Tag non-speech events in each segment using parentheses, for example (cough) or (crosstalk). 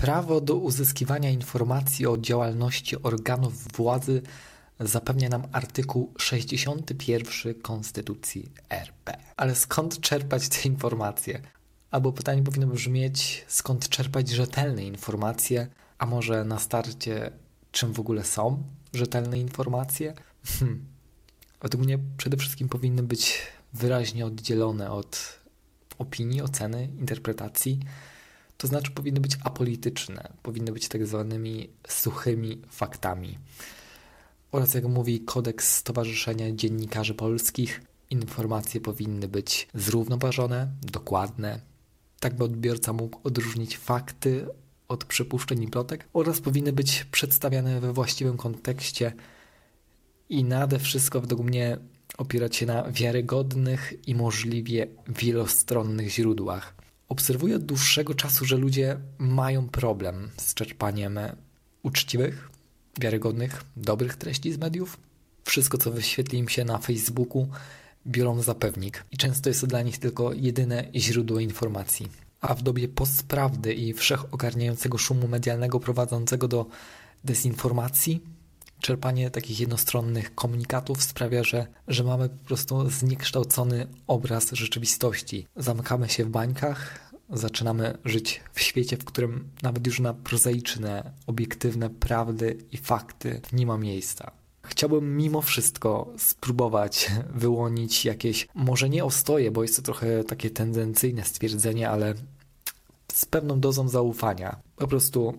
Prawo do uzyskiwania informacji o działalności organów władzy zapewnia nam artykuł 61 Konstytucji RP. Ale skąd czerpać te informacje? Albo pytanie powinno brzmieć, skąd czerpać rzetelne informacje, a może na starcie, czym w ogóle są rzetelne informacje? Hmm. Według mnie przede wszystkim powinny być wyraźnie oddzielone od opinii, oceny, interpretacji. To znaczy powinny być apolityczne, powinny być tak zwanymi suchymi faktami. Oraz jak mówi kodeks Stowarzyszenia Dziennikarzy Polskich, informacje powinny być zrównoważone, dokładne, tak by odbiorca mógł odróżnić fakty od przypuszczeń i plotek oraz powinny być przedstawiane we właściwym kontekście i nade wszystko według mnie opierać się na wiarygodnych i możliwie wielostronnych źródłach. Obserwuję od dłuższego czasu, że ludzie mają problem z czerpaniem uczciwych, wiarygodnych, dobrych treści z mediów. Wszystko, co wyświetli im się na Facebooku, biorą za pewnik i często jest to dla nich tylko jedyne źródło informacji. A w dobie postprawdy i wszechogarniającego szumu medialnego prowadzącego do dezinformacji, czerpanie takich jednostronnych komunikatów sprawia, że, że mamy po prostu zniekształcony obraz rzeczywistości. Zamykamy się w bańkach, zaczynamy żyć w świecie, w którym nawet już na prozaiczne, obiektywne prawdy i fakty nie ma miejsca. Chciałbym mimo wszystko spróbować wyłonić jakieś, może nie ostoje, bo jest to trochę takie tendencyjne stwierdzenie, ale z pewną dozą zaufania. Po prostu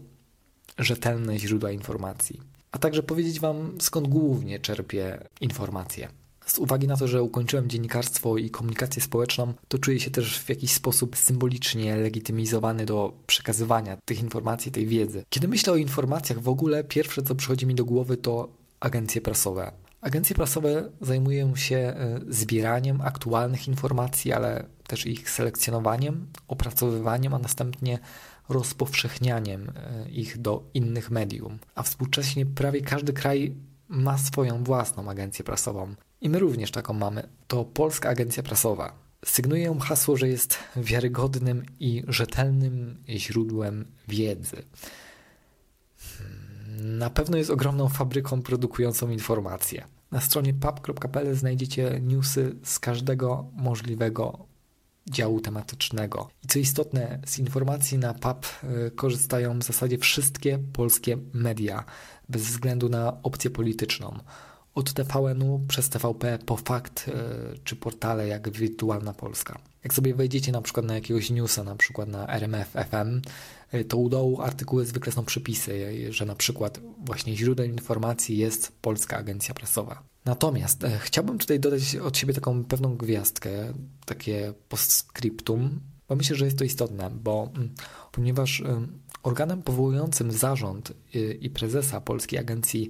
rzetelne źródła informacji. A także powiedzieć Wam, skąd głównie czerpię informacje. Z uwagi na to, że ukończyłem dziennikarstwo i komunikację społeczną, to czuję się też w jakiś sposób symbolicznie legitymizowany do przekazywania tych informacji, tej wiedzy. Kiedy myślę o informacjach w ogóle, pierwsze co przychodzi mi do głowy to agencje prasowe. Agencje prasowe zajmują się e, zbieraniem aktualnych informacji, ale też ich selekcjonowaniem, opracowywaniem, a następnie rozpowszechnianiem e, ich do innych medium. A współcześnie prawie każdy kraj ma swoją własną agencję prasową. I my również taką mamy. To Polska Agencja Prasowa. Sygnuje ją hasło, że jest wiarygodnym i rzetelnym źródłem wiedzy. Hmm, na pewno jest ogromną fabryką produkującą informacje. Na stronie pub.pl znajdziecie newsy z każdego możliwego działu tematycznego. I co istotne, z informacji na PAP y, korzystają w zasadzie wszystkie polskie media, bez względu na opcję polityczną. Od TVN-u przez TVP po fakt y, czy portale jak Wirtualna Polska. Jak sobie wejdziecie na przykład na jakiegoś newsa, na przykład na RMF FM, y, to u dołu artykuły zwykle są przypisy, że na przykład właśnie źródłem informacji jest Polska Agencja Prasowa. Natomiast e, chciałbym tutaj dodać od siebie taką pewną gwiazdkę, takie postscriptum, bo myślę, że jest to istotne, bo mm, ponieważ e, organem powołującym zarząd i prezesa Polskiej Agencji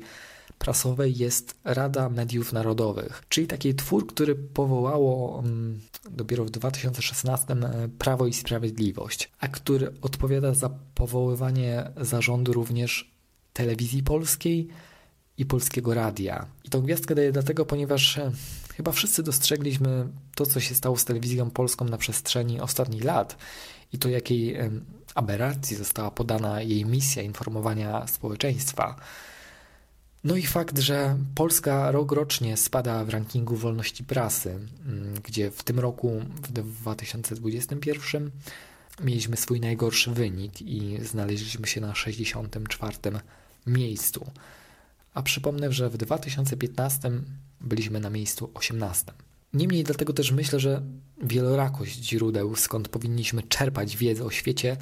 jest Rada Mediów Narodowych, czyli taki twór, który powołało mm, dopiero w 2016 e, Prawo i Sprawiedliwość, a który odpowiada za powoływanie zarządu również telewizji polskiej, i polskiego radia. I tą gwiazdkę daję dlatego, ponieważ e, chyba wszyscy dostrzegliśmy to, co się stało z telewizją polską na przestrzeni ostatnich lat i to, jakiej aberracji została podana jej misja informowania społeczeństwa. No i fakt, że Polska rok rocznie spada w rankingu wolności prasy, gdzie w tym roku, w 2021, mieliśmy swój najgorszy wynik i znaleźliśmy się na 64 miejscu a przypomnę, że w 2015 byliśmy na miejscu 18. Niemniej dlatego też myślę, że wielorakość źródeł, skąd powinniśmy czerpać wiedzę o świecie,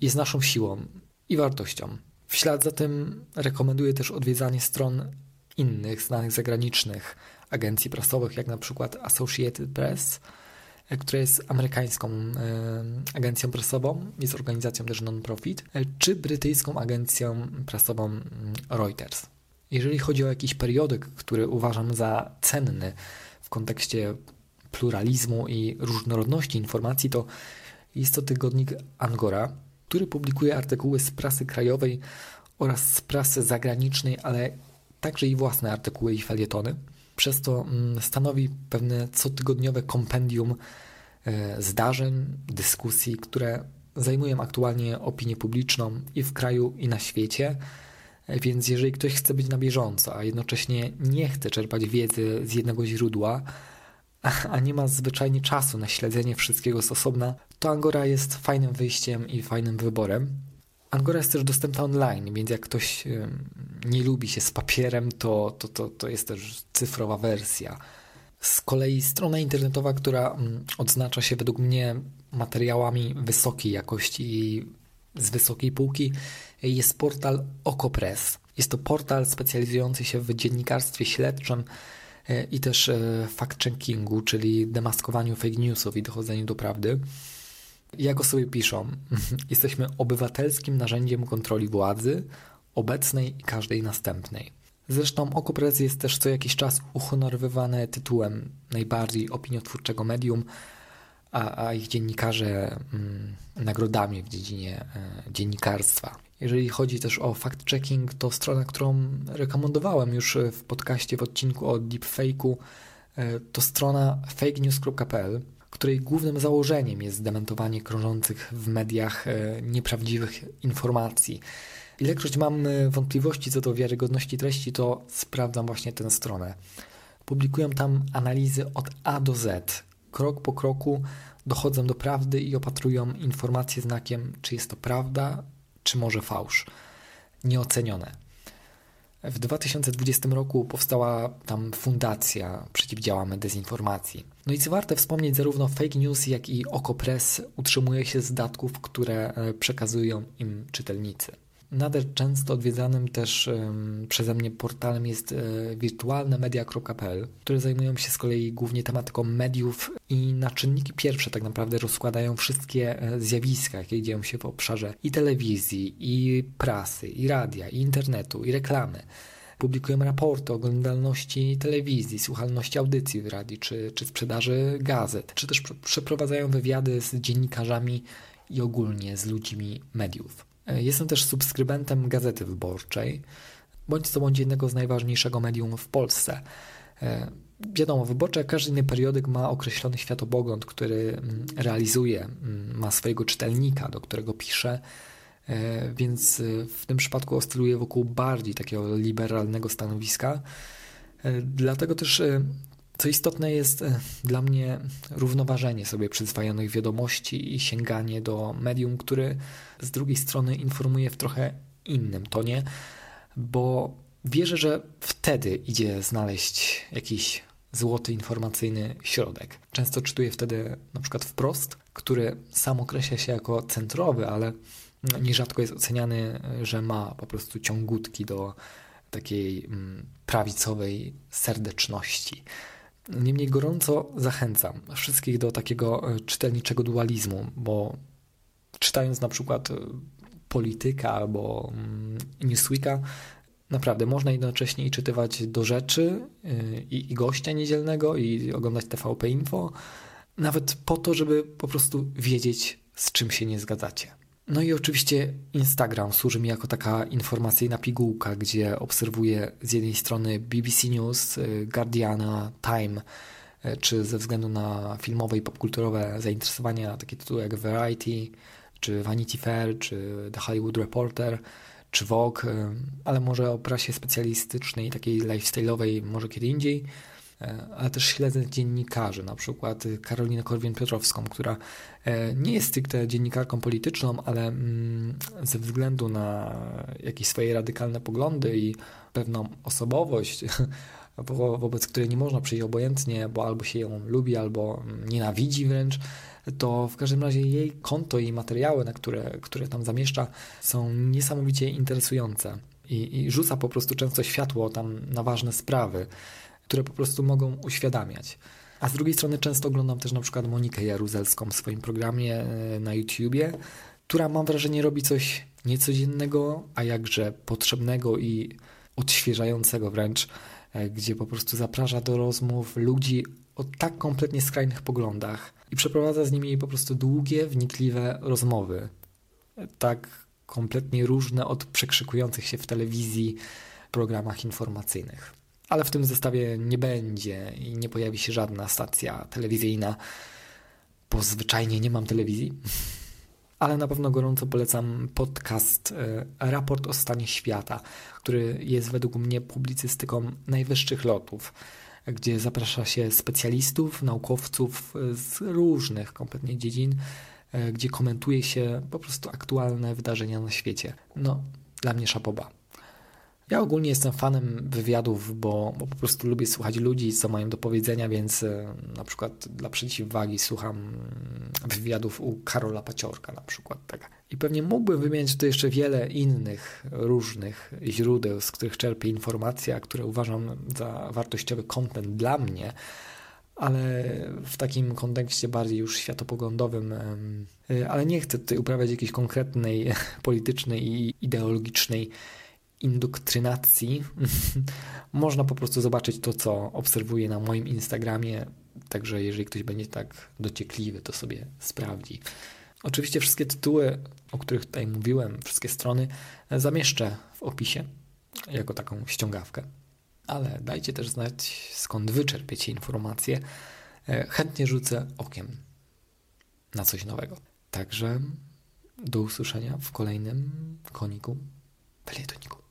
jest naszą siłą i wartością. W ślad za tym rekomenduję też odwiedzanie stron innych znanych zagranicznych agencji prasowych, jak na przykład Associated Press, która jest amerykańską e, agencją prasową, jest organizacją też non-profit, e, czy brytyjską agencją prasową Reuters. Jeżeli chodzi o jakiś periodyk, który uważam za cenny w kontekście pluralizmu i różnorodności informacji, to jest to tygodnik Angora, który publikuje artykuły z prasy krajowej oraz z prasy zagranicznej, ale także i własne artykuły i felietony. Przez to mm, stanowi pewne cotygodniowe kompendium e, zdarzeń, dyskusji, które zajmują aktualnie opinię publiczną i w kraju, i na świecie. Więc jeżeli ktoś chce być na bieżąco, a jednocześnie nie chce czerpać wiedzy z jednego źródła, a nie ma zwyczajnie czasu na śledzenie wszystkiego z osobna, to Angora jest fajnym wyjściem i fajnym wyborem. Angora jest też dostępna online, więc jak ktoś nie lubi się z papierem, to, to, to, to jest też cyfrowa wersja. Z kolei strona internetowa, która odznacza się według mnie materiałami wysokiej jakości i z wysokiej półki, jest portal Okopress. Jest to portal specjalizujący się w dziennikarstwie śledczym i też e, fact-checkingu, czyli demaskowaniu fake newsów i dochodzeniu do prawdy. Jak sobie piszą, (laughs) jesteśmy obywatelskim narzędziem kontroli władzy, obecnej i każdej następnej. Zresztą Okopres jest też co jakiś czas uhonorowywane tytułem najbardziej opiniotwórczego medium, a, a ich dziennikarze mm, nagrodami w dziedzinie e, dziennikarstwa. Jeżeli chodzi też o fact-checking, to strona, którą rekomendowałem już w podcaście w odcinku o deepfake'u, e, to strona fakenews.pl której głównym założeniem jest dementowanie krążących w mediach e, nieprawdziwych informacji. Ilekroć mam wątpliwości co do wiarygodności treści, to sprawdzam właśnie tę stronę. Publikują tam analizy od A do Z. Krok po kroku dochodzą do prawdy i opatrują informacje znakiem, czy jest to prawda, czy może fałsz. Nieocenione. W 2020 roku powstała tam fundacja Przeciwdziałamy Dezinformacji. No i co warte wspomnieć, zarówno fake news, jak i Okopress utrzymuje się z datków, które e, przekazują im czytelnicy. Nader często odwiedzanym też um, przeze mnie portalem jest e, wirtualnemedia.pl, które zajmują się z kolei głównie tematyką mediów i na czynniki pierwsze tak naprawdę rozkładają wszystkie e, zjawiska, jakie dzieją się w obszarze i telewizji, i prasy, i radia, i internetu, i reklamy. Publikują raporty o oglądalności telewizji, słuchalności audycji w radiu, czy, czy sprzedaży gazet, czy też przeprowadzają wywiady z dziennikarzami i ogólnie z ludźmi mediów. E, jestem też subskrybentem Gazety Wyborczej, bądź co bądź jednego z najważniejszego medium w Polsce. E, wiadomo, wyborcze jak każdy inny periodyk ma określony światopogląd, który mm, realizuje, mm, ma swojego czytelnika, do którego pisze, e, więc w tym przypadku oscyluje wokół bardziej takiego liberalnego stanowiska. Dlatego też co istotne jest e, dla mnie równoważenie sobie przyzwajonych wiadomości i sięganie do medium, który z drugiej strony informuje w trochę innym tonie, bo wierzę, że wtedy idzie znaleźć jakiś złoty informacyjny środek. Często czytuję wtedy na przykład wprost, który sam określa się jako centrowy, ale nierzadko jest oceniany, że ma po prostu ciągutki do takiej mm, prawicowej serdeczności. Niemniej gorąco zachęcam wszystkich do takiego e, czytelniczego dualizmu, bo czytając na przykład e, Polityka albo mm, Newsweeka, naprawdę można jednocześnie i czytywać do rzeczy e, i, i gościa niedzielnego i oglądać TVP Info, nawet po to, żeby po prostu wiedzieć, z czym się nie zgadzacie. No i oczywiście Instagram służy mi jako taka informacyjna pigułka, gdzie obserwuję z jednej strony BBC News, y, Guardiana, Time, y, czy ze względu na filmowe i popkulturowe zainteresowania takie tytuły jak Variety, czy Vanity Fair, czy The Hollywood Reporter, czy Vogue, y, ale może o prasie specjalistycznej, takiej lifestyle'owej może kiedy indziej. E, ale też śledzę dziennikarzy, na przykład Karolinę Korwin-Piotrowską, która e, nie jest stricte dziennikarką polityczną, ale mm, ze względu na jakieś swoje radykalne poglądy i pewną osobowość, (laughs) wobec której nie można przyjść obojętnie, bo albo się ją lubi, albo nienawidzi wręcz, to w każdym razie jej konto i materiały, na które, które tam zamieszcza, są niesamowicie interesujące i, i rzuca po prostu często światło tam na ważne sprawy które po prostu mogą uświadamiać. A z drugiej strony często oglądam też na przykład Monikę Jaruzelską w swoim programie e, na YouTubie, która mam wrażenie robi coś niecodziennego, a jakże potrzebnego i odświeżającego wręcz, e, gdzie po prostu zaprasza do rozmów ludzi o tak kompletnie skrajnych poglądach i przeprowadza z nimi po prostu długie, wnikliwe rozmowy. Tak kompletnie różne od przekrzykujących się w telewizji programach informacyjnych ale w tym zestawie nie będzie i nie pojawi się żadna stacja telewizyjna, bo zwyczajnie nie mam telewizji. ale na pewno gorąco polecam podcast e, Raport o stanie świata, który jest według mnie publicystyką najwyższych lotów, gdzie zaprasza się specjalistów, naukowców z różnych kompletnie dziedzin, e, gdzie komentuje się po prostu aktualne wydarzenia na świecie. No, dla mnie szapoba. Ja ogólnie jestem fanem wywiadów, bo, bo, po prostu lubię słuchać ludzi, co mają do powiedzenia, więc e, na przykład dla przeciwwagi słucham wywiadów u Karola Paciorka na przykład. Tak. I pewnie mógłbym wymienić tu jeszcze wiele innych różnych źródeł, z których czerpię informacje, a które uważam za wartościowy content dla mnie, ale w takim kontekście bardziej już światopoglądowym. E, ale nie chcę tutaj uprawiać jakiejś konkretnej (laughs) politycznej i ideologicznej induktrynacji (laughs) można po prostu zobaczyć to, co obserwuję na moim Instagramie. Także jeżeli ktoś będzie tak dociekliwy, to sobie sprawdzi. Oczywiście wszystkie tytuły, o których tutaj mówiłem, wszystkie strony zamieszczę w opisie jako taką ściągawkę. Ale dajcie też znać, skąd wyczerpiecie informacje. E, chętnie rzucę okiem na coś nowego. Także do usłyszenia w kolejnym koniku, felietoniku.